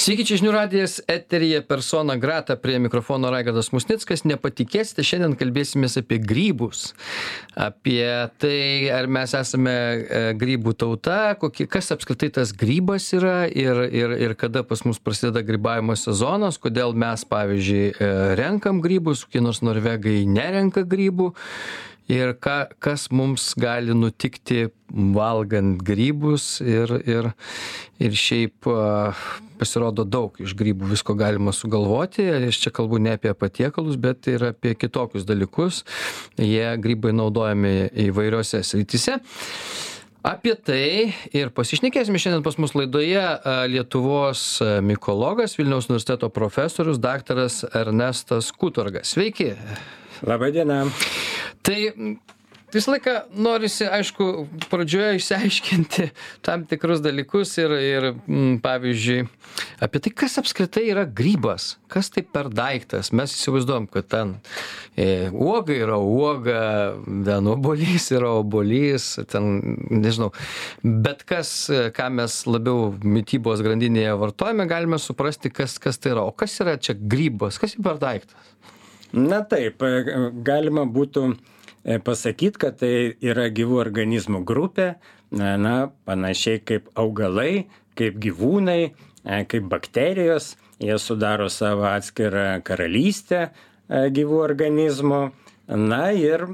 Sveiki, čia žinių radijas, eterija persona grata prie mikrofono Raigardas Musnickas. Nepatikėsite, šiandien kalbėsime apie grybus. Apie tai, ar mes esame e, grybų tauta, kokie, kas apskritai tas grybas yra ir, ir, ir kada pas mus prasideda grybavimo sezonas, kodėl mes, pavyzdžiui, e, renkam grybus, kokie nors norvegai nerenka grybų ir ką kas mums gali nutikti valgant grybus ir ir ir šiaip pasirodo daug iš grybų visko galima sugalvoti aš čia kalbu ne apie patiekalus bet ir apie kitokius dalykus jie grybai naudojami įvairiose srityse Apie tai ir pasišnekėsime šiandien pas mus laidoje Lietuvos mikologas, Vilniaus universiteto profesorius, daktaras Ernestas Kutorgas. Sveiki. Labą dieną tai visą laiką norisi aišku pradžioje išsiaiškinti tam tikrus dalykus ir ir pavyzdžiui apie tai kas apskritai yra grybas kas tai per daiktas. Mes įsivaizduojam kad ten e, uoga yra uoga ten obuolys yra obuolys ten nežinau. Bet kas ką mes labiau mitybos grandinėje vartojame galime suprasti kas kas tai yra. O kas yra čia grybas? Kas tai per daiktas na taip galima būtų E, pasakyt, kad tai yra gyvų organizmų grupė, na, panašiai kaip augalai, kaip gyvūnai, e, kaip bakterijos, jie sudaro savo atskirą karalystę e, gyvų organizmų. Na ir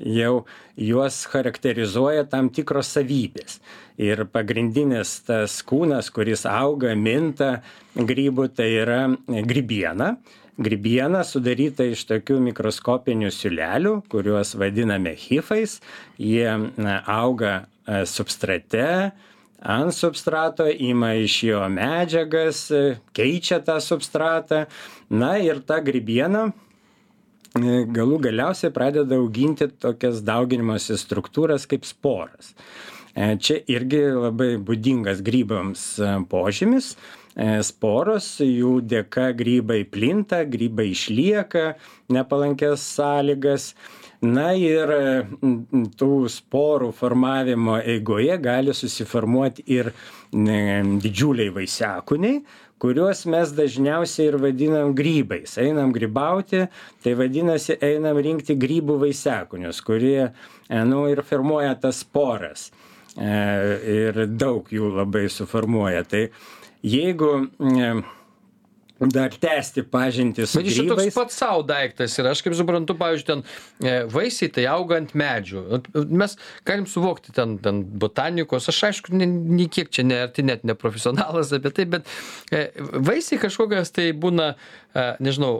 jau juos charakterizuoja tam tikros savybės. Ir pagrindinis tas kūnas, kuris auga, minta grybų, tai yra grybiena grybiena sudaryta iš tokių mikroskopinių siūlelių kuriuos vadiname hifais. Jie auga e, substrate ant substrato ima iš jo medžiagas e, keičia tą substratą. Na ir ta grybiena e, galų galiausiai pradeda auginti tokias dauginimosi struktūras kaip sporas. Čia irgi labai būdingas grybams požymis sporos, jų dėka grybai plinta, grybai išlieka nepalankės sąlygas. Na ir tų sporų formavimo eigoje gali susiformuoti ir didžiuliai vaisiakūniai, kuriuos mes dažniausiai ir vadinam grybais. Einam grybauti, tai vadinasi, einam rinkti grybų vaisiakūnius, kurie, e, nu, ir formuoja tas sporas. E, ir daug jų labai suformuoja. Tai jeigu dar tęsti pažintį su grybais. Bet čia toks pats savo daiktas ir aš kaip suprantu, pavyzdžiui, ten e, vaisiai tai auga ant medžių. Mes galim suvokti ten, ten botanikos, aš aišku, nei kiek čia ne arti net neprofesionalas apie tai, bet e, vaisiai kažkokias tai būna, e, nežinau,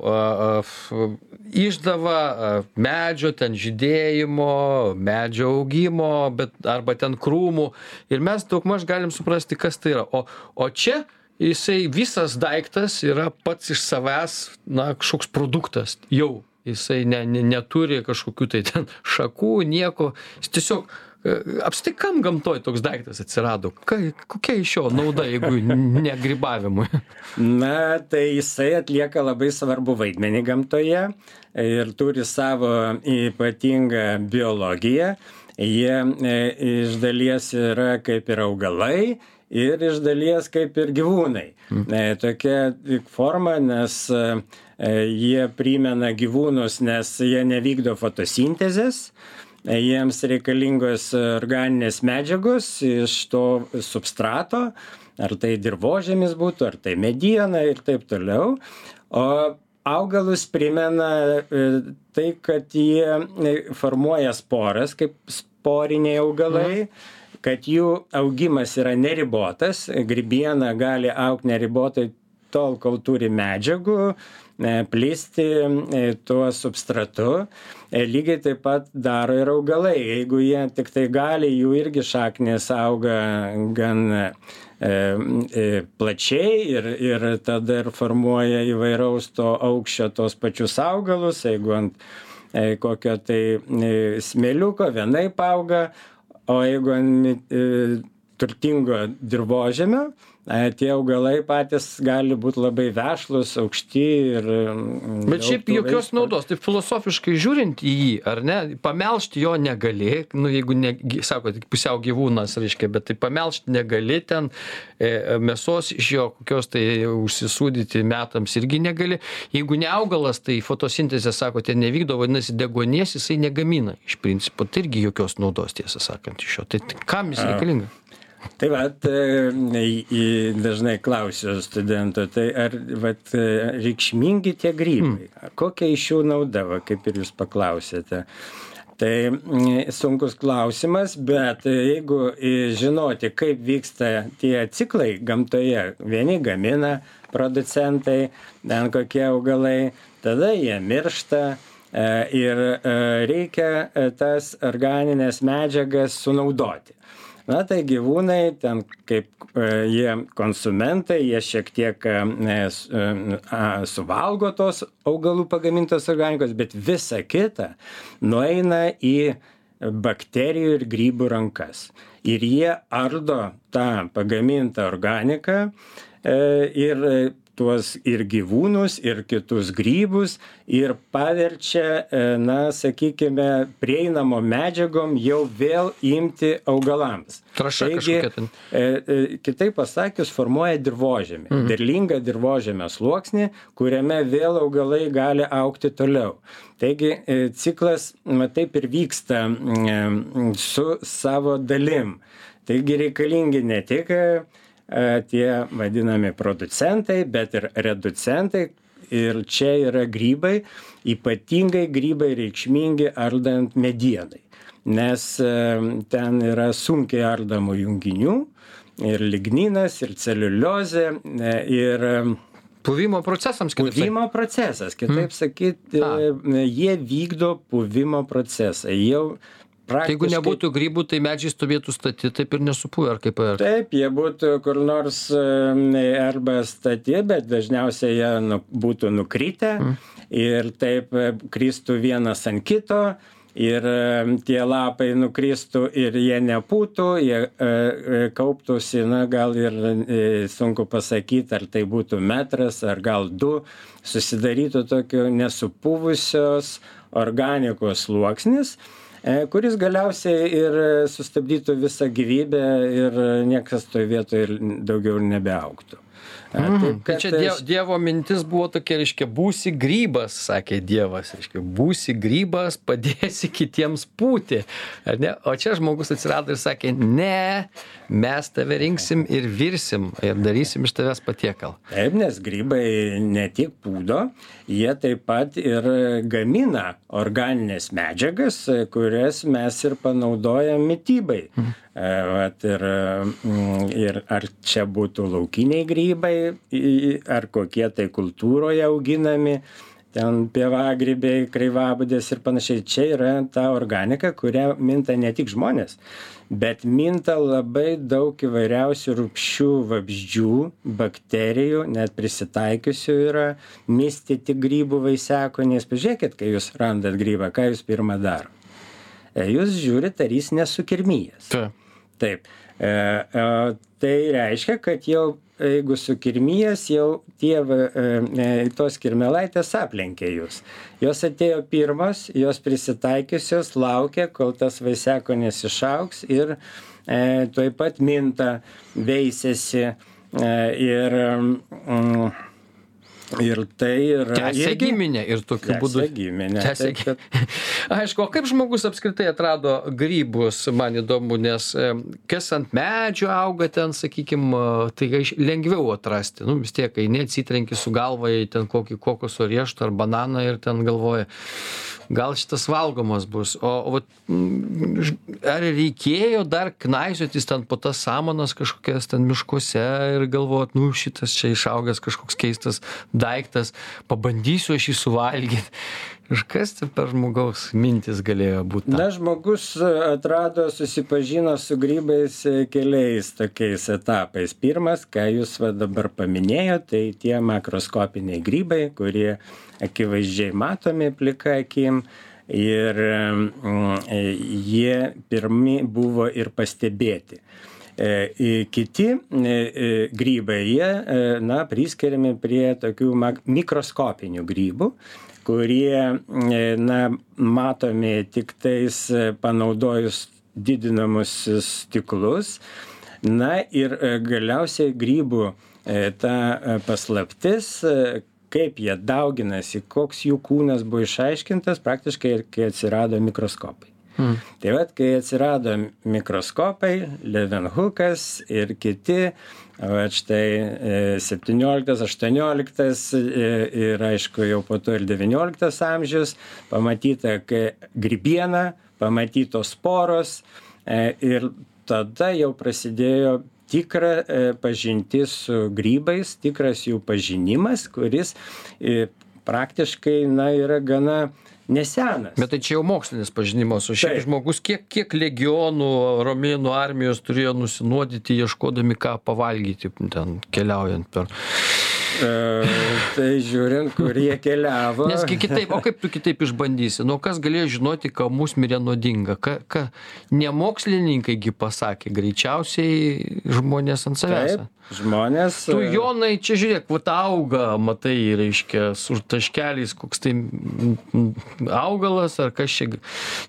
išdava medžio, ten žydėjimo, medžio augimo, bet arba ten krūmų ir mes daugmaž galim suprasti, kas tai yra. O, o čia jisai visas daiktas yra pats iš savęs na kažkoks produktas. Jau jisai ne ne neturi kažkokių tai ten šakų nieko. Jis tiesiog e, apskritai kam gamtoj toks daiktas atsirado. Ką kokia iš jo nauda jeigu ne grybavimui? Na tai jisai atlieka labai svarbų vaidmenį gamtoje ir turi savo ypatingą biologiją. Jie e, iš dalies yra kaip ir augalai ir iš dalies kaip ir gyvūnai. E, tokia forma, nes e, jie primena gyvūnus, nes jie nevykdo fotosintezės, e, jiems reikalingos organinės medžiagos iš to substrato, ar tai dirbožėmis būtų, ar tai mediena ir taip toliau. O augalus primena tai, kad jie formuoja sporas kaip sporiniai augalai. Mhm kad jų augimas yra neribotas, grybiena gali aukti neribotai tol, kol turi medžiagų, e, plisti e, tuo substratu. E, lygiai taip pat daro ir augalai. Jeigu jie tik tai gali, jų irgi šaknės auga gan plačiai ir, ir tada ir formuoja įvairaus to aukščio tos pačius augalus. Jeigu ant kokio tai smėliuko vienaip auga, o jeigu ant e, turtingo dirvožemio, tie augalai patys gali būti labai vešlus, aukšti ir... mm, Bet šiaip jokios naudos, tai filosofiškai žiūrint į jį, ar ne, pamelšti jo negali, nu jeigu, ne, sako, tik pusiau gyvūnas, reiškia, bet tai pamelšti negali ten, e, mėsos iš jo kokios tai užsisūdyti metams irgi negali. Jeigu ne augalas, tai fotosintezė, sako, ten nevykdo, vadinasi, degonės jisai negamina. Iš principo, tai irgi jokios naudos, tiesą sakant, iš jo. Tai kam jis reikalinga? Tai vat, dažnai klausiu studentų, tai ar vat, reikšmingi tie grybai, mm. kokia iš jų nauda, va, kaip ir jūs paklausėte. Tai sunkus klausimas, bet jeigu žinoti, kaip vyksta tie ciklai gamtoje, vieni gamina producentai, ten kokie augalai, tada jie miršta ir reikia tas organinės medžiagas sunaudoti na tai gyvūnai ten kaip e, jie konsumentai jie šiek tiek e, e, suvalgo tos augalų pagamintos organikos bet visa kita nueina į bakterijų ir grybų rankas. Ir jie ardo tą pagamintą organiką ir tuos ir gyvūnus, ir kitus grybus ir paverčia, e, na, sakykime, prieinamo medžiagom jau vėl imti augalams. Traša Taigi. E, e, kitaip pasakius, formuoja dirbožėmį, mhm. derlingą dirbožėmio sluoksnį, kuriame vėl augalai gali aukti toliau. Taigi ciklas ma, taip ir vyksta su savo dalim. Taigi reikalingi ne tik tie vadinami producentai, bet ir reducentai. Ir čia yra grybai, ypatingai grybai reikšmingi ardant medienai. Nes e, ten yra sunkiai ardamų junginių ir ligninas, ir celiuliozė, e, ir Puvimo procesams, kitaip Puvimo procesas, kitaip mm. sakyti, jie vykdo puvimo procesą. Jau Tai jeigu nebūtų grybų, tai medžiai stovėtų stati, taip ir nesupūvę, ar kaip ar. Taip, jie būtų kur nors arba stati, bet dažniausiai jie nu, būtų nukritę mm. ir taip e, kristų vienas ant kito ir tie lapai nukristų ir jie nepūtų, jie e, e, kauptųsi, na gal ir sunku pasakyti, ar tai būtų metras, ar gal du, susidarytų tokio nesupūvusios organikos sluoksnis E, kuris galiausiai ir sustabdytų visą gyvybę ir niekas toj vietoj ir daugiau nebeaugtų. Mhm. Taip, kad čia dievo, dievo mintis buvo tokia, reiškia, būsi grybas, sakė Dievas, reiškia, būsi grybas, padėsi kitiems pūti. O čia žmogus atsirado ir sakė, ne, mes tave rinksim ir virsim ir darysim iš tavęs patiekalą. Taip, nes grybai ne tik pūdo, jie taip pat ir gamina organinės medžiagas, kurias mes ir panaudojam mytybai. Mhm. E, vat, ir, mm, ir ar čia būtų laukiniai grybai, ar kokie tai kultūroje auginami, ten pievagrybiai, kreivabudės ir panašiai. Čia yra ta organika, kurią minta ne tik žmonės, bet minta labai daug įvairiausių rūpščių vabzdžių, bakterijų, net prisitaikiusių yra mistyti grybų vaisiakoniais. Pažiūrėkit, kai jūs randat grybą, ką jūs pirmą daro. E, jūs žiūrit, ar jis nesukirmyjas. Taip Taip. E, e, tai reiškia, kad jau jeigu sukirmijęs, jau tie, e, e, tos kirmelaitės aplenkė jūs. Jos atėjo pirmos, jos prisitaikiusios, laukia, kol tas vaisiakonis išauks ir e, tuoj pat minta, veisėsi e, ir mm, Ir tai yra. Tęsia irgi... giminė ir tokiu tęsia būdu. Giminė. Tęsia giminė. Kad... Aišku, o kaip žmogus apskritai atrado grybus, man įdomu, nes kas ant medžio auga ten, sakykime, tai lengviau atrasti. Nu, vis tiek, kai neatsitrenki su galva į ten kokį kokoso riešutą ar bananą ir ten galvoja, gal šitas valgomas bus. O, o ar reikėjo dar knaisiotis ten po tas samanas kažkokias ten miškuose ir galvot, nu šitas čia išaugęs kažkoks keistas daiktas, pabandysiu aš jį suvalgyti. Ir kas tai per žmogaus mintis galėjo būti? Na, žmogus atrado, susipažino su grybais keliais tokiais etapais. Pirmas, ką jūs va dabar paminėjote, tai tie makroskopiniai grybai, kurie akivaizdžiai matomi plika akim. Ir mm, jie pirmi buvo ir pastebėti. Kiti grybai, jie, na, priskiriami prie tokių mikroskopinių grybų, kurie, na, matomi tik tais panaudojus didinamus stiklus. Na ir galiausiai grybų ta paslaptis, kaip jie dauginasi, koks jų kūnas buvo išaiškintas praktiškai, kai atsirado mikroskopai. Hmm. Tai vad, kai atsirado mikroskopai, Levenhukas ir kiti, va štai 17, 18 ir aišku jau po to ir 19 amžius, pamatyta grybiena, pamatytos poros e, ir tada jau prasidėjo tikra e, pažintis su grybais, tikras jų pažinimas, kuris e, praktiškai na, yra gana nesenas. Bet tai čia jau mokslinis pažinimas, o šiaip žmogus kiek, kiek legionų romėnų armijos turėjo nusinuodyti, ieškodami ką pavalgyti, ten keliaujant per tai žiūrint, kur jie keliavo. Nesgi kitaip, o kaip tu kitaip išbandysi? Nu, kas galėjo žinoti, ką mus mirė nuodinga? Ka, ka, ne mokslininkaigi pasakė, greičiausiai žmonės ant savęs. Taip, žmonės. Tu Jonai, čia žiūrėk, va auga, matai, reiškia, su taškeliais, koks tai augalas, ar kas čia,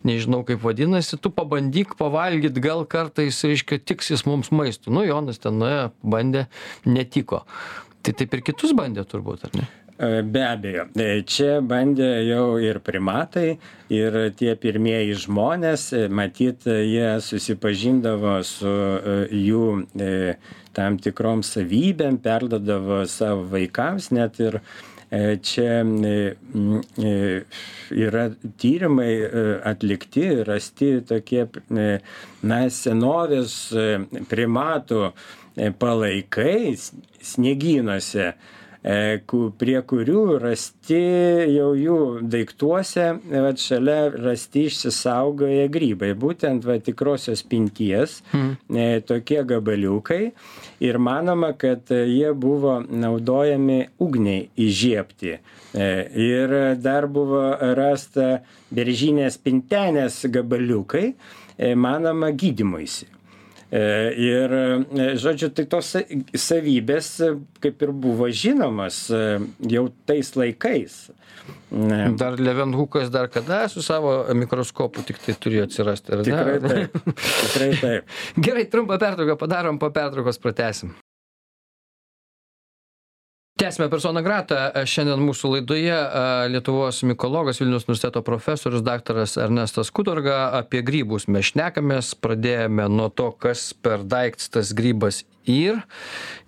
nežinau kaip vadinasi, tu pabandyk pavalgyti, gal kartais, reiškia, tiksis mums maistų. Nu, Jonas ten nuėjo, bandė, netiko tai taip ir kitus bandė turbūt, ar ne? E, be abejo, e, čia bandė jau ir primatai, ir tie pirmieji žmonės, e, matyt, jie susipažindavo su jų tam tikrom savybėm, perdodavo savo vaikams, net ir čia yra tyrimai atlikti, rasti tokie, na, senovės primatų palaikai sniegynuose, e, prie kurių rasti jau jų daiktuose, vat, šalia rasti išsisaugoję grybai, būtent va, tikrosios pinties, mm. tokie gabaliukai. Ir manoma, kad jie buvo naudojami ugniai įžiepti. E, ir dar buvo rasta beržinės pintenės gabaliukai, manoma gydymuisi. E, ir, e, žodžiu, tai tos savybės e, kaip ir buvo žinomas jau tais laikais. Dar Levenhukas dar kada su savo mikroskopu tik tai turėjo atsirasti, ar ne? Tikrai taip. Tikrai taip. Gerai, trumpą pertrauką padarom, po pertraukos pratesim tęsiame persona grata šiandien mūsų laidoje lietuvos mikologas vilniaus universiteto profesorius daktaras ernestas kudarga apie grybus mes šnekamės. Pradėjome nuo to kas per daiktas tas grybas ir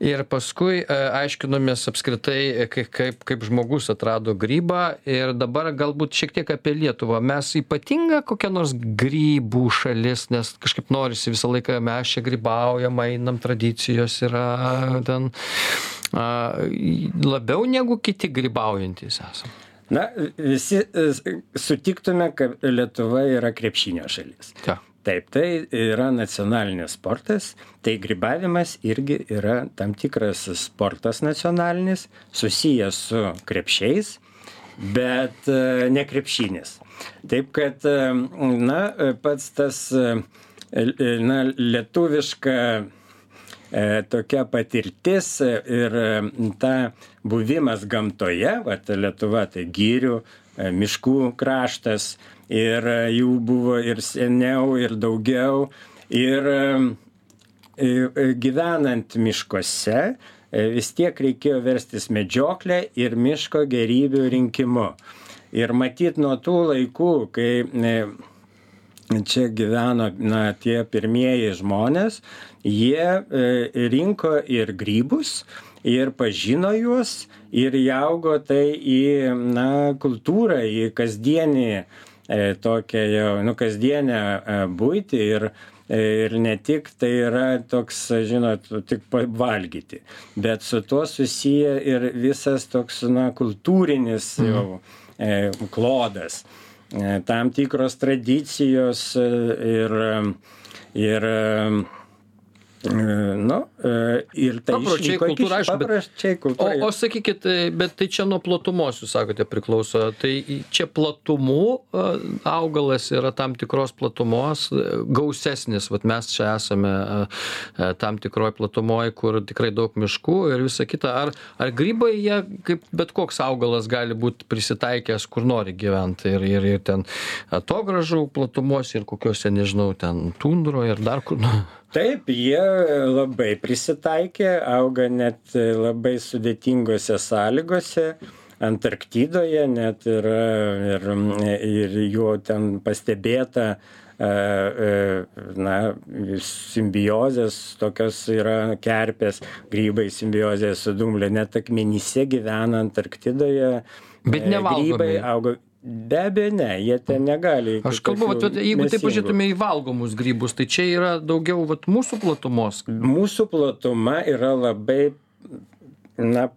ir paskui aiškinomės apskritai kaip kaip kaip žmogus atrado grybą ir dabar galbūt šiek tiek apie lietuvą mes ypatinga kokia nors grybų šalis nes kažkaip norisi visą laiką mes čia grybaujam einam tradicijos yra ten a, labiau negu kiti grybaujantys esam. Na, visi e, sutiktume, kad Lietuva yra krepšinio šalis. Ja. Taip, tai yra nacionalinis sportas, tai grybavimas irgi yra tam tikras sportas nacionalinis, susijęs su krepšiais, bet e, ne krepšinis. Taip kad, e, na, pats tas, na, lietuviška E, tokia patirtis ir e, ta buvimas gamtoje, vat Lietuva tai gyrių, e, miškų kraštas ir jų buvo ir seniau, ir daugiau. Ir gyvenant miškuose vis tiek reikėjo verstis medžioklę ir miško gerybių rinkimu. Ir matyt nuo tų laikų, kai čia gyveno na, tie pirmieji žmonės, jie e, rinko ir grybus, ir pažino juos, ir įaugo tai į na, kultūrą, į kasdienį e, tokią jau, nu, kasdienę e, būti ir, ir ne tik tai yra toks, žinot, tik valgyti, bet su tuo susiję ir visas toks, na, kultūrinis jau e, klodas. E, tam tikros tradicijos e, ir, ir Nu, ir tai papročiai kultūra, aišku. Papročiai kultūra. O, o sakykit, bet tai čia nuo platumos, jūs sakote, priklauso. Tai čia platumų augalas yra tam tikros platumos, gausesnis, vat mes čia esame tam tikroje platumoje, kur tikrai daug miškų ir visa kita. Ar, ar grybai, jie kaip bet koks augalas gali būti prisitaikęs, kur nori gyventi ir, ir, ir ten atogražų platumos ir kokiuose, nežinau, ten tundroje ir dar kur. Taip, jie labai prisitaikė, auga net labai sudėtingose sąlygose. Antarktidoje net yra ir, ir jo ten pastebėta na, simbiozės, tokios yra kerpės, grybai simbiozės su dumblė, net akmenyse gyvena Antarktidoje. Bet nevalgomi. Grybai auga Be abejo, ne, jie ten negali. Aš kalbu, vat, jeigu taip pažiūrėtume į valgomus grybus, tai čia yra daugiau vat, mūsų platumos. Mūsų platuma yra labai na,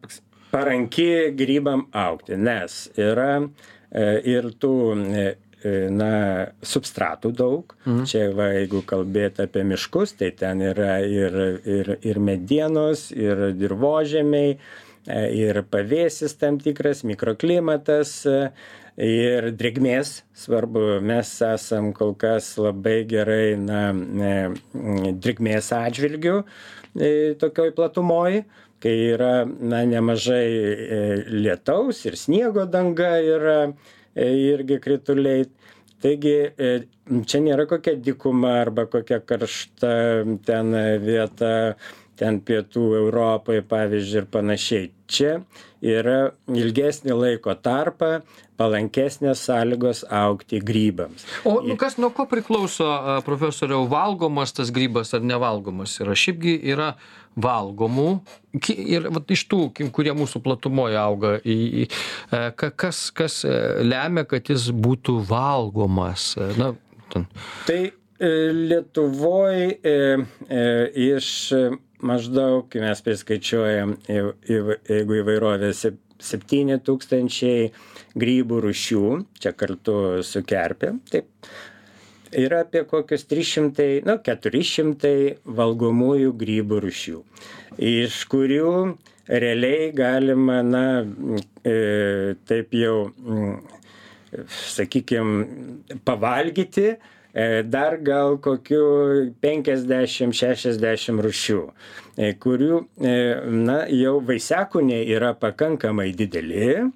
paranki grybam aukti, nes yra e, ir tų e, na, substratų daug. Mhm. Čia, va, jeigu kalbėt apie miškus, tai ten yra ir, ir, ir medienos, ir dirbožėmiai, e, ir pavėsis tam tikras, mikroklimatas. E, ir drėgmės svarbu mes esam kol kas labai gerai na e, drėgmės atžvilgiu e, tokioj platumoj kai yra na nemažai e, lietaus ir sniego danga yra irgi krituliai taigi čia nėra kokia dykuma arba kokia karšta ten vieta ten pietų Europoje, pavyzdžiui, ir panašiai. Čia yra ilgesnį laiko tarpą, palankesnės sąlygos aukti grybams. O nu, kas nuo ko priklauso, profesoriau, valgomas tas grybas ar nevalgomas yra? Šiaipgi yra valgomų ir vat, iš tų, kurie mūsų platumoje auga, į, į, e, kas, kas e, lemia, kad jis būtų valgomas? Na, ten. Tai e, Lietuvoje e, iš maždaug, mes priskaičiuojam, jeigu įvairovė 7 tūkstančiai grybų rušių, čia kartu su kerpė, taip, yra apie kokius 300, nu, 400 valgomųjų grybų rušių, iš kurių realiai galima, na, e, taip jau, sakykime, pavalgyti, E, dar gal kokių 50-60 rušių, e, kurių, e, na, jau vaisiakūniai yra pakankamai dideli.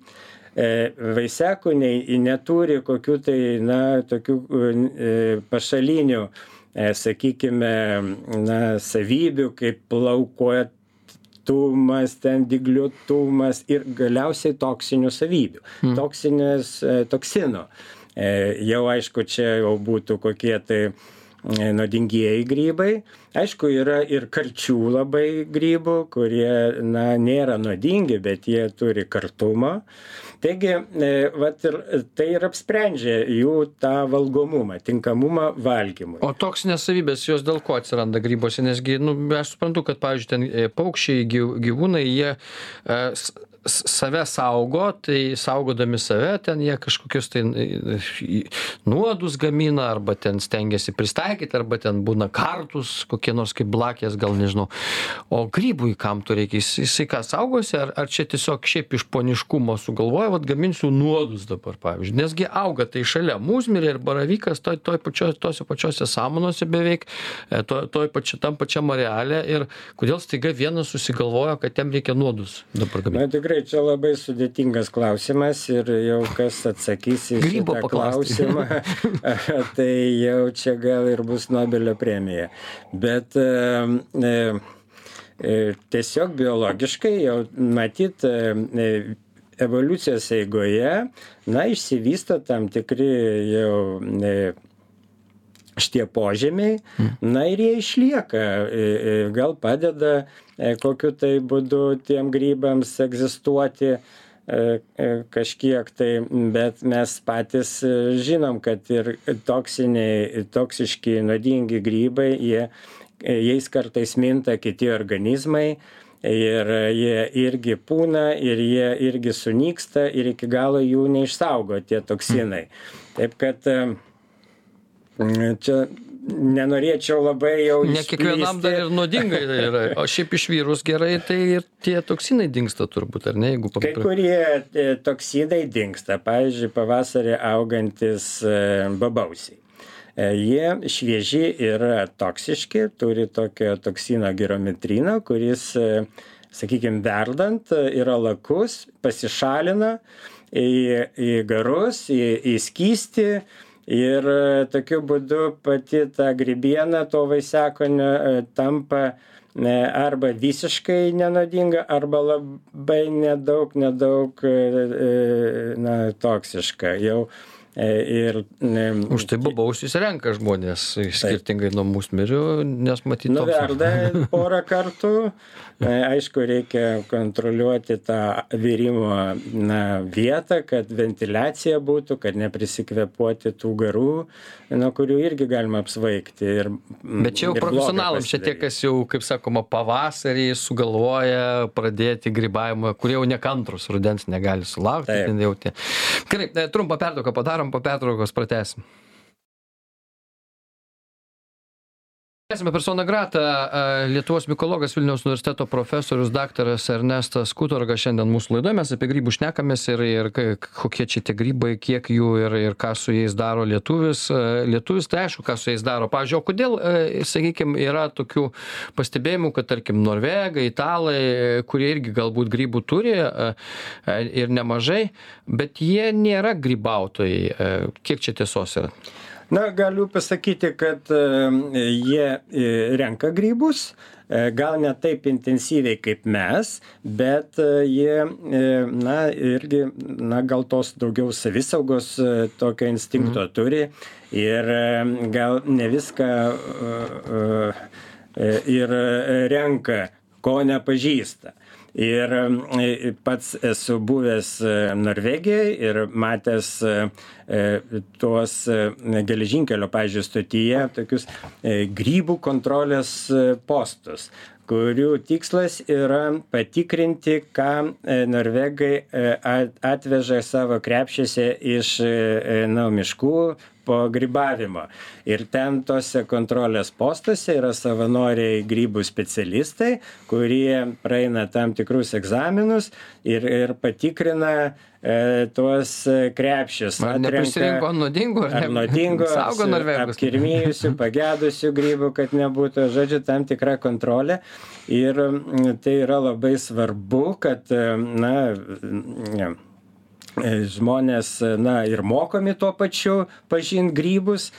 Vaisiakūniai neturi kokių tai, na, tokių pašalinių, sakykime, na, savybių, kaip plaukuoja tumas, ten digliuotumas ir galiausiai toksinių savybių, hmm. toksinės, toksino. E, jau aišku, čia jau būtų kokie tai e, nuodingieji grybai. Aišku, yra ir karčių labai grybų, kurie na, nėra nuodingi, bet jie turi kartumą. Taigi, e, vat, ir, tai ir apsprendžia jų tą valgomumą, tinkamumą valgymui. O toksinės savybės, jos dėl ko atsiranda grybuose? Nesgi, nu, aš suprantu, kad, pavyzdžiui, ten paukščiai, gyvūnai, jie save saugo tai saugodami save ten jie kažkokius tai nuodus gamina arba ten stengiasi pristaikyt arba ten būna kartūs kokie nors kaip blakės gal nežinau. O grybui kam to reikia? Jis jisai ką saugosi ar ar čia tiesiog šiaip iš poniškumo sugalvojo vat gaminsiu nuodus dabar pavyzdžiui. Nesgi auga tai šalia mūsmirė ir baravykas toj toj pačioj tose pačiose samanose beveik e, toj toj pačioj tam pačiam areale ir kodėl staiga vienas susigalvojo kad jam reikia nuodus dabar gamint na tikrai tikrai čia labai sudėtingas klausimas ir jau kas atsakys į šitą klausimą, tai jau čia gal ir bus Nobelio premija. Bet e, e, tiesiog biologiškai jau matyt e, evoliucijos eigoje, na, išsivysto tam tikri jau šitie požemiai, na ir jie išlieka, e, e, gal padeda E, kokiu tai būdu tiem grybams egzistuoti kažkiek tai, bet mes patys žinom, kad ir toksiniai, toksiški, nuodingi grybai, jie, jais kartais minta kiti organizmai ir jie irgi pūna ir jie irgi sunyksta ir iki galo jų neišsaugo tie toksinai. Taip kad čia nenorėčiau labai jau. Ne kiekvienam dar ir nuodinga yra. O šiaip išvyrus gerai, tai ir tie toksinai dinksta turbūt, ar ne? Jeigu Kai kurie e, toksinai dinksta, pavyzdžiui, pavasarį augantis e, babausiai. E, jie švieži yra toksiški, turi tokio toksino girometrino, kuris, sakykime, verdant yra lakus, pasišalina į, į garus, į, į skystį ir e, tokiu būdu pati ta grybiena to vaisiakonio e, tampa e, arba visiškai nenuodinga, arba labai nedaug, nedaug na, toksiška. Jau ir, ne, Už tai bobausius renka žmonės, skirtingai nuo musmirių, nes matyti. Nuverda porą kartų. E, aišku, reikia kontroliuoti tą virimo na, vietą, kad ventiliacija būtų, kad neprisikvepuoti tų garų, nuo kurių irgi galima apsvaigti. Ir, Bet čia jau profesionalams, čia tie, kas jau, kaip sakoma, pavasarį sugalvoja pradėti grybavimą, kurie jau nekantrus, rudens negali sulaukti. Gerai, e, trumpą pertrauką padarom padarom po pertraukos pratęsim tęsiame persona grata lietuvos mikologas vilniaus universiteto profesorius daktaras ernestas kutorga. Šiandien mūsų laidoje mes apie grybus šnekamės ir ir kokie čia tie grybai kiek jų ir ir ką su jais daro lietuvis lietuvis. Tai aišku ką su jais daro. Pavyzdžiui o kodėl sakykim yra tokių pastebėjimų kad tarkim norvegai italai kurie irgi galbūt grybų turi ir nemažai bet jie nėra grybautojai kiek čia tiesos yra Na, galiu pasakyti, kad jie e, renka grybus, e, gal ne taip intensyviai kaip mes, bet e, jie, na, irgi, na, gal tos daugiau savisaugos tokio instinkto mhm. turi ir gal ne viską ir renka, ko nepažįsta ir e, pats esu buvęs e, Norvegijoj ir matęs e, tuos geležinkelio, pažiūrėjau, stotyje tokius grybų kontrolės postus kurių tikslas yra patikrinti, ką norvegai atveža savo krepšiuose iš na, miškų, po grybavimo. Ir ten tose kontrolės postuose yra savanoriai grybų specialistai, kurie praeina tam tikrus egzaminus ir, ir patikrina e, tuos krepšius. Ar nepasirinko nuodingų, ar, ar nuodingų, saugo norvegus. Apkirmyjusių, pagedusių grybų, kad nebūtų, žodžiu, tam tikra kontrolė. Ir tai yra labai svarbu, kad, na, ne, E, žmonės, e, na, ir mokomi tuo pačiu pažinti grybus,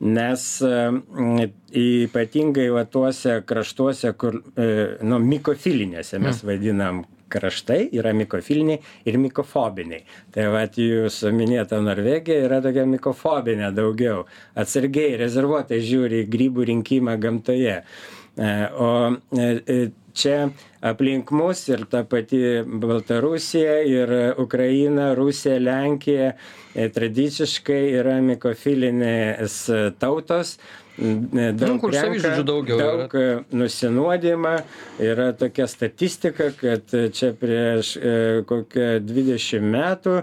nes e, ypatingai va tuose kraštuose, kur, nu, mikofilinėse mes mm. vadinam kraštai, yra mikofiliniai ir mikofobiniai. Tai va, jūsų minėta Norvegija yra tokia mikofobinė daugiau. Atsargiai, rezervuotai žiūri grybų rinkimą gamtoje. O čia aplink mus ir ta pati baltarusija ir ukraina rusija lenkija e, tradiciškai yra mikofilinės tautos daug nu, renka, daugiau daug yra. nusinuodimą. Yra tokia statistika, kad čia prieš e, kokią 20 metų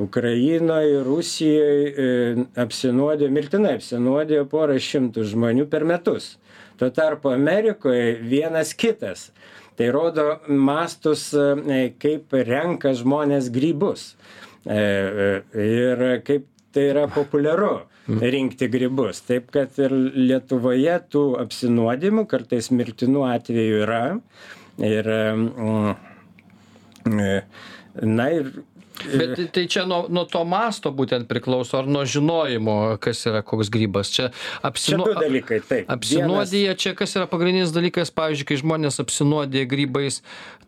Ukrainoje, Rusijoje e, apsinuodė, mirtinai apsinuodė porą šimtų žmonių per metus. Tuo tarpu Amerikoje vienas kitas. Tai rodo mastus, e, kaip renka žmonės grybus. E, e, ir kaip tai yra populiaru rinkti grybus. Taip kad ir Lietuvoje tų apsinuodimų, kartais mirtinų atvejų yra. Ir, na ir Bet tai, tai čia nuo, nuo to masto būtent priklauso, ar nuo žinojimo, kas yra koks grybas. Čia, apsinu... čia dalykai, taip. Apsinuodija, Vienas... čia kas yra pagrindinis dalykas, pavyzdžiui, kai žmonės apsinuodija grybais,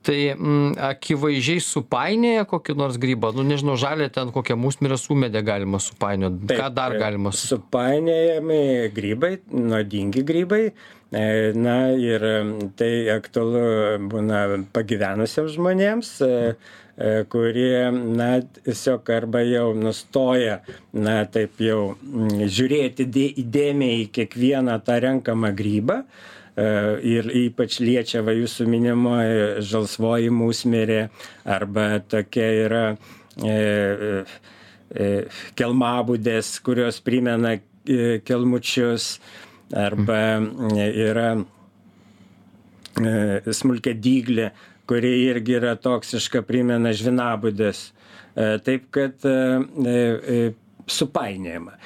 tai mm, akivaizdžiai supainėja kokį nors grybą, nu nežinau, žalė ten kokią musmirę sumedė galima supainioti. Ką dar galima supainioti? Supainėjami grybai, nuodingi grybai. E, na ir tai aktualu būna pagyvenusiems žmonėms, e, E, kurie na tiesiog arba jau nustoja na taip jau mm, žiūrėti įdėmiai į kiekvieną tą renkamą grybą e, ir ypač liečia va jūsų minimoji žalsvoji musmirė arba tokia yra e, e, kelmabudės, kurios primena e, kelmučius arba yra e, smulkia dyglė, kuri irgi yra toksiška, primena žvinabudės. E, taip kad supainėjama.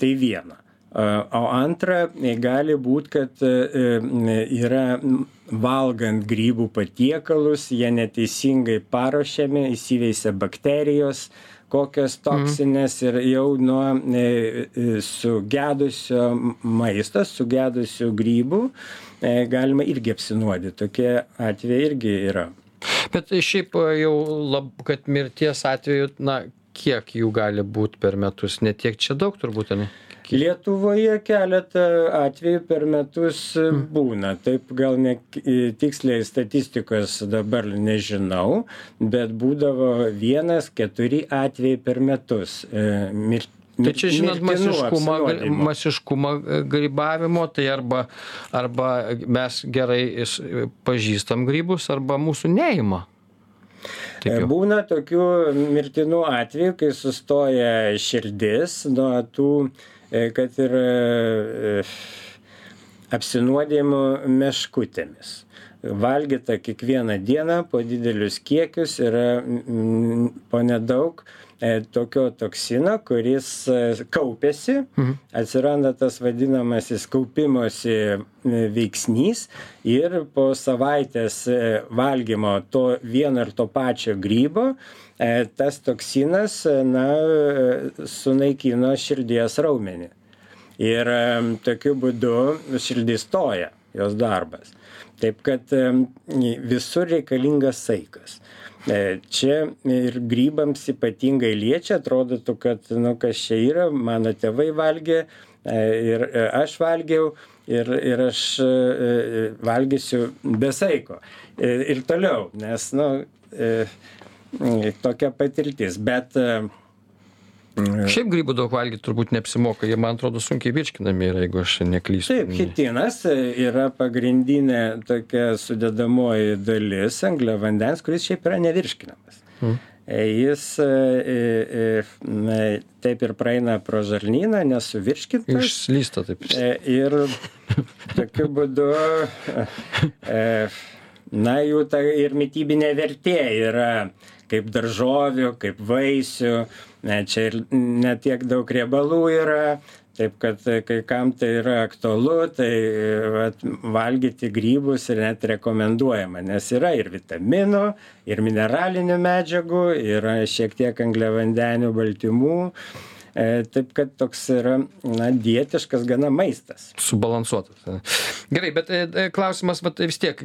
Tai viena. O antra, gali būti, kad yra valgant grybų patiekalus, jie neteisingai paruošiami, įsiveisia bakterijos, kokios mhm. toksinės ir jau nuo e, e, sugedusio maisto, sugedusių grybų e, galima irgi apsinuodyti. Tokie atvejai irgi yra. Bet šiaip jau, lab, kad mirties atveju, na, kiek jų gali būti per metus, netiek čia daug turbūt, ne? Lietuvoje keletą atvejų per metus hmm. būna. Taip gal ne tiksliai statistikos dabar nežinau, bet būdavo vienas, keturi atvejai per metus. E, mir, Tai čia žinot masiškumą, masiškumą e, grybavimo, tai arba, arba mes gerai pažįstam grybus, arba mūsų neima. Būna tokių mirtinų atvejų, kai sustoja širdis nuo tų E, kad ir e, apsinuodėjimo meškutėmis. Valgyta kiekvieną dieną po didelius kiekius yra po nedaug e, tokio toksino, kuris kaupiasi, mhm. atsiranda tas vadinamasis kaupimosi veiksnys ir po savaitės valgymo to vieno ir to pačio grybo E, tas toksinas na, sunaikino širdies raumenį. Ir e, tokiu būdu širdis stoja, jos darbas. Taip kad e, visur reikalingas saikas. Čia ir grybams ypatingai liečia, atrodytų, kad, nu, kas čia yra, mano tėvai valgė ir aš valgiau ir, ir aš valgysiu be saiko. Ir toliau, nes, nu, tokia patirtis. Bet e, Šiaip grybų daug valgyti turbūt neapsimoka, jie man atrodo sunkiai virškinami yra, jeigu aš neklystu. Taip, chitinas yra pagrindinė tokia sudėdamoji dalis anglio vandens, kuris šiaip yra nevirškinamas. Hmm. Jis e, taip ir praeina pro žarnyną, nesuvirškintas. Išslysta taip. Ir tokiu būdu, na, jų ta ir mytybinė vertė yra kaip daržovių, kaip vaisių, čia ir netiek daug riebalų yra, taip kad kai kam tai yra aktualu, tai vat, valgyti grybus ir net rekomenduojama, nes yra ir vitaminų, ir mineralinių medžiagų, yra šiek tiek angliavandenių baltymų E, taip kad toks yra, na, dietiškas gana maistas. Subalansuotas. Gerai, bet e, e, klausimas, bet vis tiek,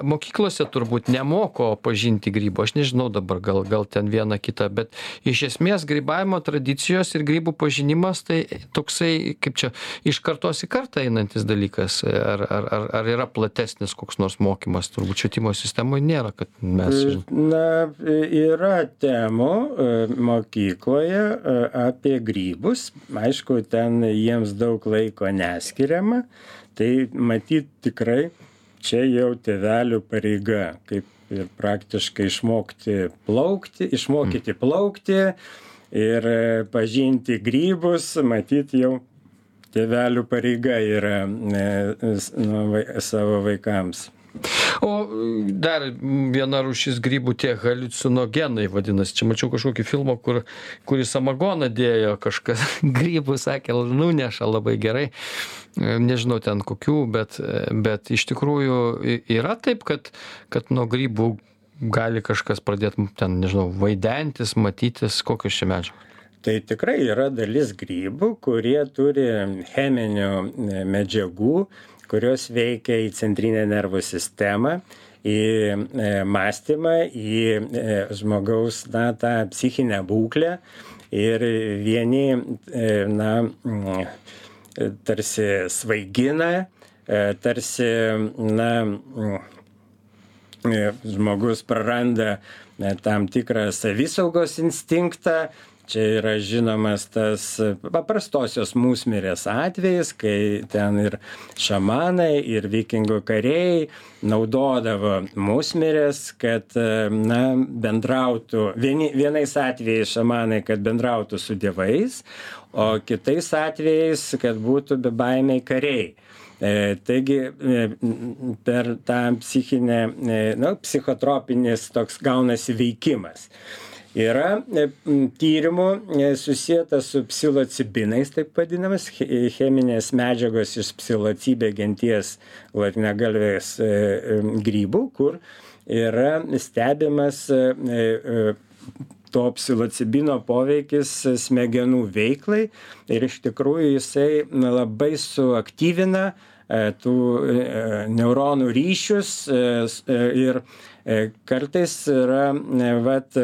mokyklose turbūt nemoko pažinti grybų, aš nežinau dabar, gal, gal ten viena kita, bet iš esmės grybavimo tradicijos ir grybų pažinimas tai toksai, kaip čia, iš kartos į kartą einantis dalykas, ar, ar, ar, ar yra platesnis koks nors mokymas, turbūt švietimo sistemoje nėra, kad mes. Na, yra temų mokykloje apie apie grybus, aišku, ten jiems daug laiko neskiriama, tai matyt tikrai čia jau tėvelių pareiga, kaip ir praktiškai išmokti plaukti, išmokyti mm. plaukti ir e, pažinti grybus, matyt jau tėvelių pareiga yra e, nu, savo vaikams. O dar viena rūšis grybų tie haliucinogenai vadinasi. Čia mačiau kažkokį filmą, kur, kurį samagoną dėjo kažkas grybų, sakė, nuneša labai gerai. Nežinau ten kokių, bet, bet iš tikrųjų yra taip, kad, kad nuo grybų gali kažkas pradėti ten, nežinau, vaidentis, matytis, kokios čia medžiagos. Tai tikrai yra dalis grybų, kurie turi cheminių medžiagų, kurios veikia į centrinę nervų sistemą, į e, mąstymą, į e, žmogaus, na, tą psichinę būklę. Ir vieni, e, na, tarsi svaigina, tarsi, na, žmogus praranda tam tikrą savisaugos instinktą, čia yra žinomas tas paprastosios musmirės atvejis kai ten ir šamanai ir vikingų kariai naudodavo musmires kad na bendrautų vieni vienais atvejais šamanai kad bendrautų su dievais o kitais atvejais kad būtų bebaimiai kariai E, taigi e, per tą psichinę, e, nu, psichotropinis toks gaunasi veikimas. Yra tyrimų susijęta su psilocibinais, taip vadinamas, cheminės medžiagos iš psilocibė genties latnegalvės grybų, kur yra stebimas to psilocibino poveikis smegenų veiklai. Ir iš tikrųjų jisai labai suaktyvina E, tų e, neuronų ryšius e, ir kartais yra vat,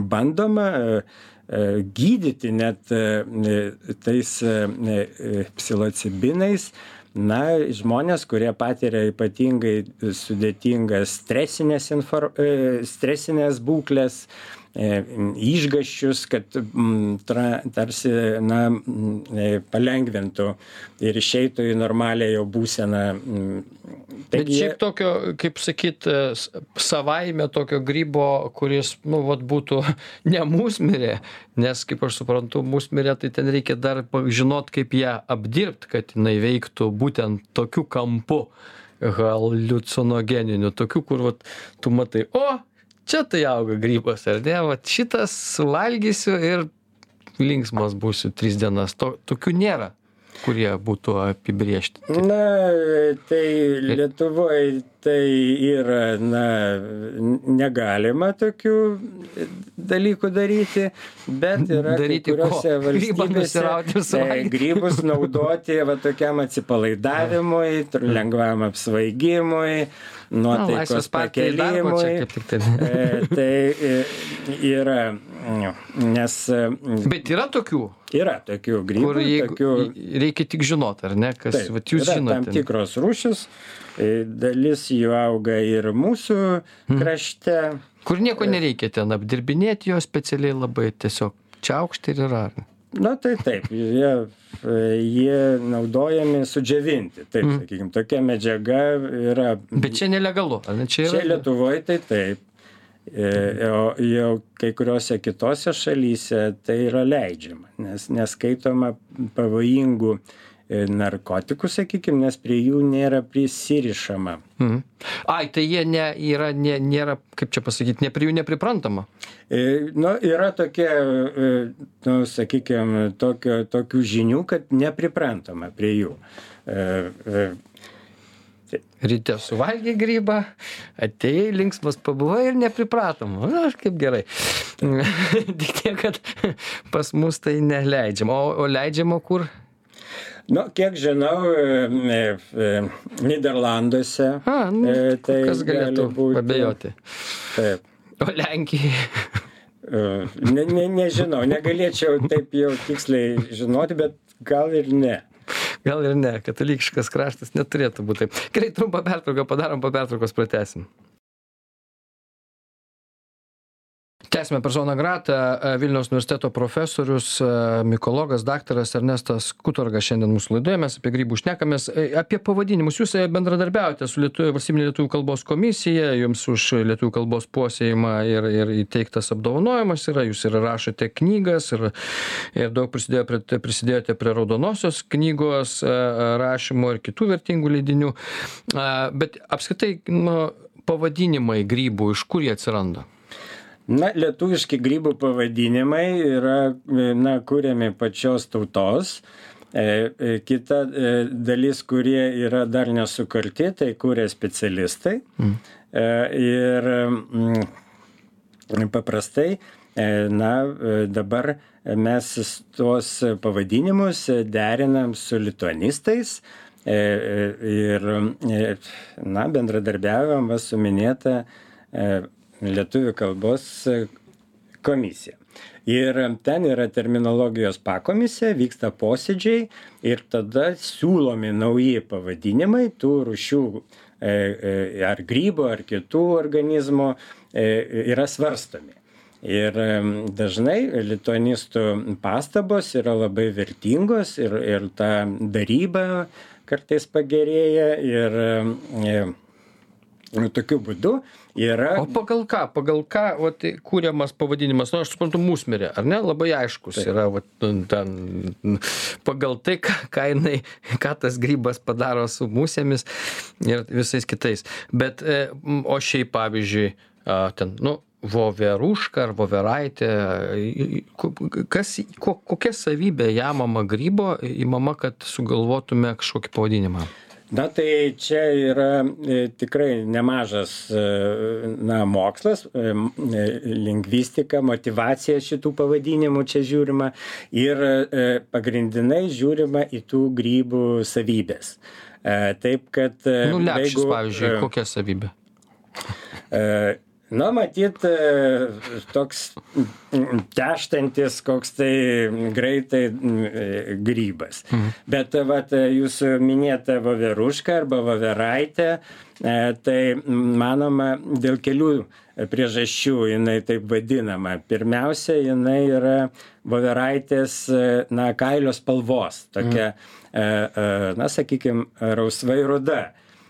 bandoma gydyti net tais psilocibinais. Na žmonės kurie patiria ypatingai sudėtingas stresines infor stresines būkles E, išgaščius, kad tra, tarsi na, e, palengvintų ir išeitų į normalią jo būseną. Taigi, Bet šiaip tokio, kaip sakyt, e, savaime tokio grybo, kuris, nu, vat, būtų ne musmirė, nes, kaip aš suprantu, musmirė, tai ten reikia dar žinot, kaip ją apdirbti, kad jinai veiktų būtent tokiu kampu haliucinogeniniu, tokiu, kur vat, tu matai, o, čia tai auga grybas ar ne? Vat šitas suvalgysiu ir linksmas būsiu tris dienas. To tokių nėra kurie būtų apibrėžti. Na, tai Lietuvoje tai yra, na, negalima tokių dalykų daryti, bet yra daryti kuriuose valstybėse e, grybus naudoti va tokiam atsipalaidavimui, lengvam apsvaigimui, nuotaikos pakelimui. Tai. E, tai e, yra, nes. Bet yra tokių Yra tokių grybų. Kur jeigu, tokių... reikia tik žinoti, ar ne, kas Taip, vat, jūs žinote. Tam tikros rūšis, e, dalis jų auga ir mūsų hmm. krašte. Kur nieko e, nereikia ten apdirbinėti jo specialiai labai, tiesiog čia aukštai ir yra. Na tai taip, jie, jie naudojami sudžiovinti, taip, mm. sakykime, tokia medžiaga yra. Bet čia nelegalu, ar ne čia yra? Čia Lietuvoje tai taip. E, o jau kai kuriuose kitose šalyse tai yra leidžiama, nes neskaitoma pavojingų e, narkotikų, sakykime, nes prie jų nėra prisirišama. Mhm. Ai, tai jie ne, yra, ne, nėra, kaip čia pasakyti, ne prie jų nepriprantama. E, nu, yra tokie, e, nu, sakykime, tokio, tokių žinių, kad nepriprantama prie jų. E, e, Ryte suvalgė grybą, atėjai linksmas pabuvai ir nepripratom. Na, kaip gerai. Tik tiek, kad pas mus tai neleidžiama. O, o leidžiama kur? Nu, kiek žinau, e, e, Niderlanduose. A, nu, e, tai kas galėtų būti. Pabėjoti. Taip. O Lenkijai. E, ne, ne, nežinau, negalėčiau taip jau tiksliai žinoti, bet gal ir ne gal ir ne katalikiškas kraštas neturėtų būt taip gerai trumpą pertrauką padarom po pertraukos pratęsim tęsiame persona grata e, vilniaus universiteto profesorius e, mikologas daktaras ernestas kutorgas šiandien mūsų laidoje. Mes apie grybus šnekamės. E, apie pavadinimus. Jūs bendradarbiaujate su lietuvių valstybine lietuvių kalbos komisija jums už lietuvių kalbos puoselėjimą ir ir įteiktas apdovanojimas yra jūs ir rašote knygas ir ir daug prisidėjo prie prisidėjote prie raudonosios knygos rašymo ir kitų vertingų leidinių. Bet apskritai nu pavadinimai grybų iš kur jie atsiranda na lietuviški grybų pavadinimai yra na kuriami pačios tautos. E, e, kita e, dalis kurie yra dar nesukurti tai kuria specialistai. Mm. ir mm, paprastai na dabar mes tuos pavadinimus derinam su lituanistais. Ir na bendradarbiaujam va su minėta lietuvių kalbos komisija. Ir ten yra terminologijos pakomisija, vyksta posėdžiai ir tada siūlomi nauji pavadinimai tų rušių e, e, ar grybų, ar kitų organizmų e, yra svarstomi. Ir dažnai lituanistų pastabos yra labai vertingos ir, ir ta daryba kartais pagerėja ir, ir tokiu būdu yra. O pagal ką, pagal ką vat, kūriamas pavadinimas, nu aš suprantu, musmirė, ar ne, labai aiškus Taip. yra, vat, nu, ten, pagal tai, ką, ką, jinai, ką tas grybas padaro su musėmis ir visais kitais. Bet, e, o šiaip, pavyzdžiui, ten, nu, voveruška ar voveraitė, kas, ko, kokia savybė jamama grybo įmama, kad sugalvotume kažkokį pavadinimą? Na tai čia yra e, tikrai nemažas e, na mokslas e, lingvistika motyvacija šitų pavadinimų čia žiūrima ir pagrindinai žiūrima į tų grybų savybes taip kad nu lepšis pavyzdžiui kokia savybė na matyt e, toks teštantis koks tai greitai e, grybas mhm. bet vat jūsų minėta voveruška arba voveraitė e, tai manoma dėl kelių priežasčių jinai taip vadinama pirmiausia jinai yra voveraitės na kailio spalvos tokia mhm. na sakykim rausvai ruda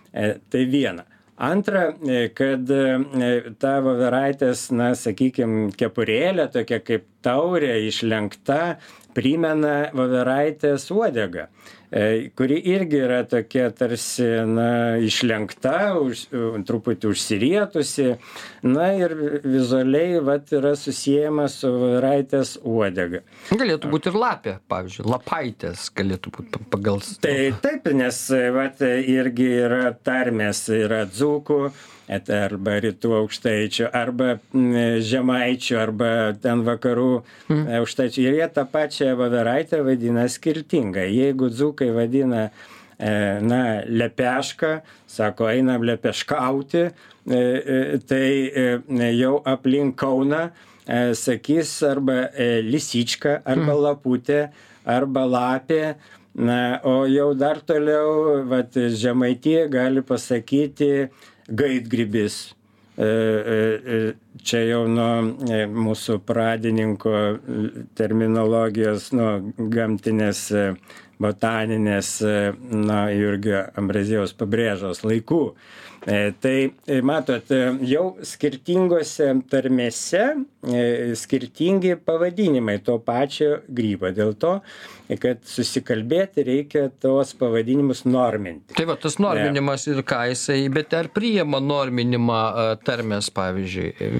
tai viena antra e, kad e, ta voveraitės na sakykim kepurėlė tokia kaip taurė išlenkta primena voveraitės uodegą. E, kuri irgi yra tokia tarsi na išlenkta už truputį užsirietusi. Na ir vizualiai vat yra susiejama su voveraitės uodega. Galėtų būt ir lapė pavyzdžiui lapaitės galėtų būt pagal tai taip nes vat irgi yra tarmės yra dzūkų arba rytų aukštaičių arba žemaičių arba ten vakarų mm. aukštaičių. Ir jie tą pačią voveraitę vadina skirtingai. Jeigu dzūkai vadina e, na lepešką sako einam lepeškauti e, e, tai jau aplink kauną sakys arba lisička arba mm. laputė arba lapė na o jau dar toliau vat žemaitija gali pasakyti gaidgrybis. Čia jau nuo mūsų pradininko terminologijos, nuo gamtinės, botaninės, na, Jurgio Ambrazijos pabrėžos laikų. Tai matot, jau skirtingose tarmėse skirtingi pavadinimai to pačio grybo. Dėl to kad susikalbėti reikia tuos pavadinimus norminti. Tai va, tas norminimas ir ką jisai, bet ar priima norminimą tarmės, pavyzdžiui? E...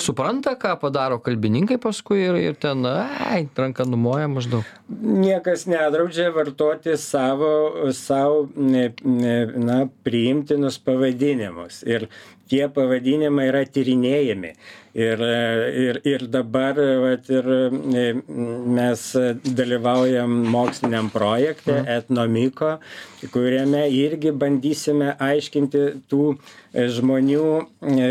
Supranta, ką padaro kalbininkai paskui ir, ir ten, ai, ranka numoja maždaug. Niekas nedraudžia vartoti savo, savo na, priimtinus pavadinimus. Ir tie pavadinimai yra tyrinėjami. Ir, ir, ir dabar vat, ir mes dalyvaujam moksliniam projekte mhm. Etnomiko, kuriame irgi bandysime aiškinti tų e, žmonių e,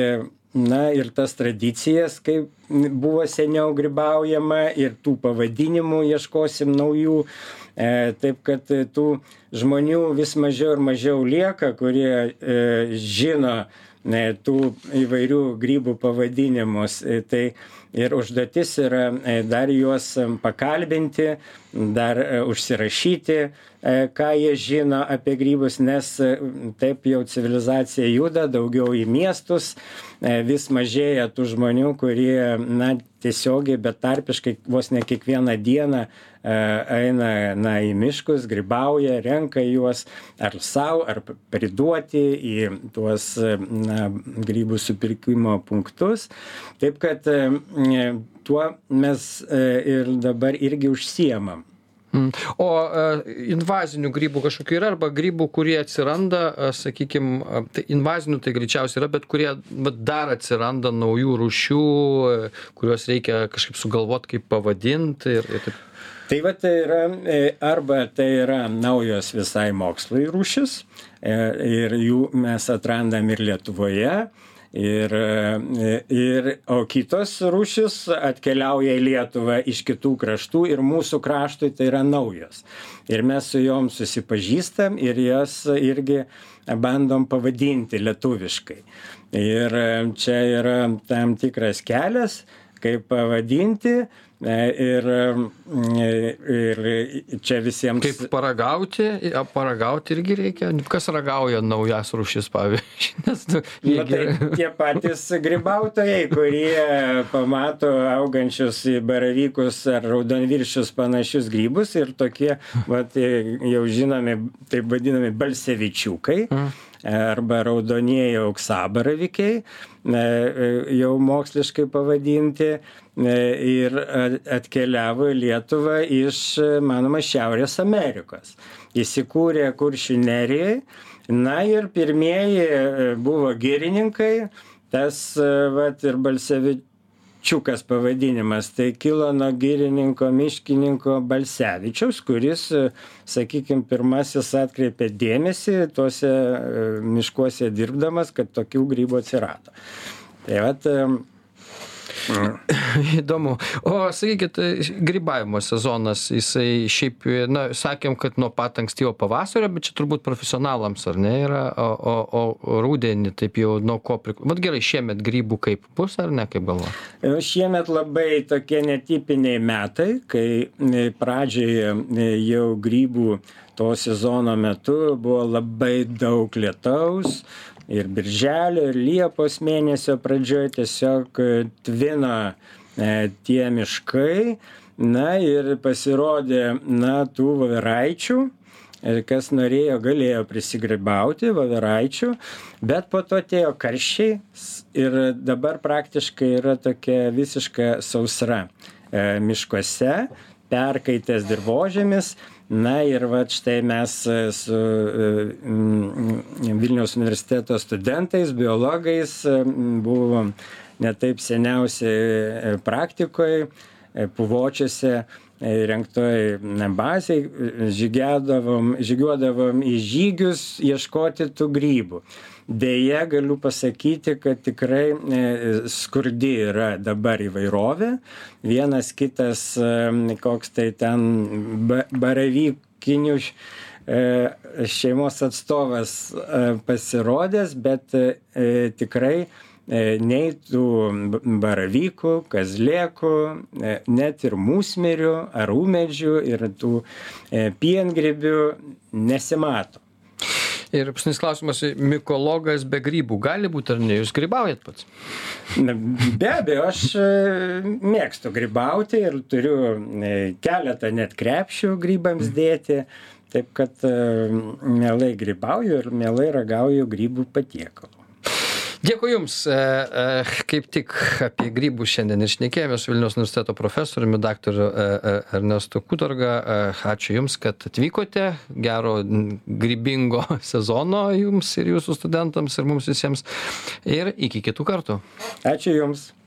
na ir tas tradicijas, kaip buvo seniau gribaujama ir tų pavadinimų ieškosim naujų. E, taip kad tų žmonių vis mažiau ir mažiau lieka, kurie e, žino tų įvairių grybų pavadinimus. E, tai ir užduotis yra e, dar juos pakalbinti, dar e, užsirašyti, ką jie žino apie grybus, nes taip jau civilizacija juda daugiau į miestus, vis mažėja tų žmonių, kurie na, tiesiogiai, bet tarpiškai vos ne kiekvieną dieną E, eina na į miškus grybauja renka juos ar sau ar priduoti į tuos na grybų supirkimo punktus taip kad e, tuo mes e, ir dabar irgi užsiemam Mm. O invazinių grybų kažkokių yra arba grybų, kurie atsiranda, sakykime, tai invazinių tai greičiausiai yra, bet kurie bet dar atsiranda naujų rūšių, kuriuos reikia kažkaip sugalvoti, kaip pavadinti ir, ir taip tai vat tai yra e, arba tai yra naujos visai mokslui rūšis e, ir jų mes atrandam ir Lietuvoje Ir, ir, o kitos rūšis atkeliauja į Lietuvą iš kitų kraštų ir mūsų kraštui tai yra naujos. Ir mes su jom susipažįstam ir jas irgi bandom pavadinti lietuviškai. Ir čia yra tam tikras kelias, kaip pavadinti, E, ir, e, ir čia visiems. Kaip paragauti, paragauti irgi reikia. Kas ragauja naujas rušis, pavyzdžiui? Nes, nu, Na, tai tie patys gribautojai, kurie pamato augančius baravykus ar raudonviršius panašius grybus ir tokie, vat, jau žinomi, taip vadinami balsevičiukai. Mm arba raudonieji auksabaravykiai, jau moksliškai pavadinti, ir atkeliavo į Lietuvą iš, manoma, Šiaurės Amerikos. Įsikūrė kuršių nerijai. Na ir pirmieji buvo girininkai, tas vat, ir Balsevičiukas pavadinimas, tai kilo nuo girininko miškininko Balsevičiaus, kuris, sakykime, pirmasis atkreipė dėmesį tuose miškuose dirbdamas, kad tokių grybų atsirado. Tai vat, Įdomu. O sakykit, grybavimo sezonas, jisai šiaip, na, sakėm, kad nuo pat ankstyvo pavasario, bet čia turbūt profesionalams, ar ne, yra, o, o, o rūdienį taip jau nuo ko priklauso. Vat gerai, šiemet grybų kaip bus, ar ne, kaip galvo? E, šiemet labai tokie netipiniai metai, kai e, pradžioje e, jau grybų to sezono metu buvo labai daug lietaus, ir birželio, ir liepos mėnesio pradžioje tiesiog e, tvino e, tie miškai. Na ir pasirodė, na, tų vaveraičių, e, kas norėjo, galėjo prisigribauti vaveraičių, bet po to atėjo karščiai ir dabar praktiškai yra tokia visiška sausra e, miškuose, perkaitęs dirbožėmis, na ir vat štai mes e, su e, vilniaus universiteto studentais biologais e, buvom ne taip seniausiai praktikoj puvočiuose įrengtoj bazėj žygiadavom žygiuodavom į žygius ieškoti tų grybų deja galiu pasakyti kad tikrai skurdi yra dabar įvairovė vienas kitas koks tai ten ba baravykinių šeimos atstovas pasirodęs bet tikrai E, nei tų baravykų, kazlėkų, e, net ir mūsmerių ar ūmedžių ir tų e, piengrybių nesimato. Ir paskutinis klausimas, mikologas be grybų gali būti ar ne? Jūs grybaujat pats? Be abejo, aš mėgstu grybauti ir turiu keletą net krepšių grybams dėti. Taip kad mielai grybauju ir mielai ragauju grybų patiekalų dėkui jums. E, e, kaip tik apie grybus šiandien ir šnekėjomės su vilniaus universiteto profesoriumi daktaru e, ernestu kudarga ačiū jums kad atvykote. Gero grybingo sezono jums ir jūsų studentams ir mums visiems. Ir iki kitų kartų. Ačiū jums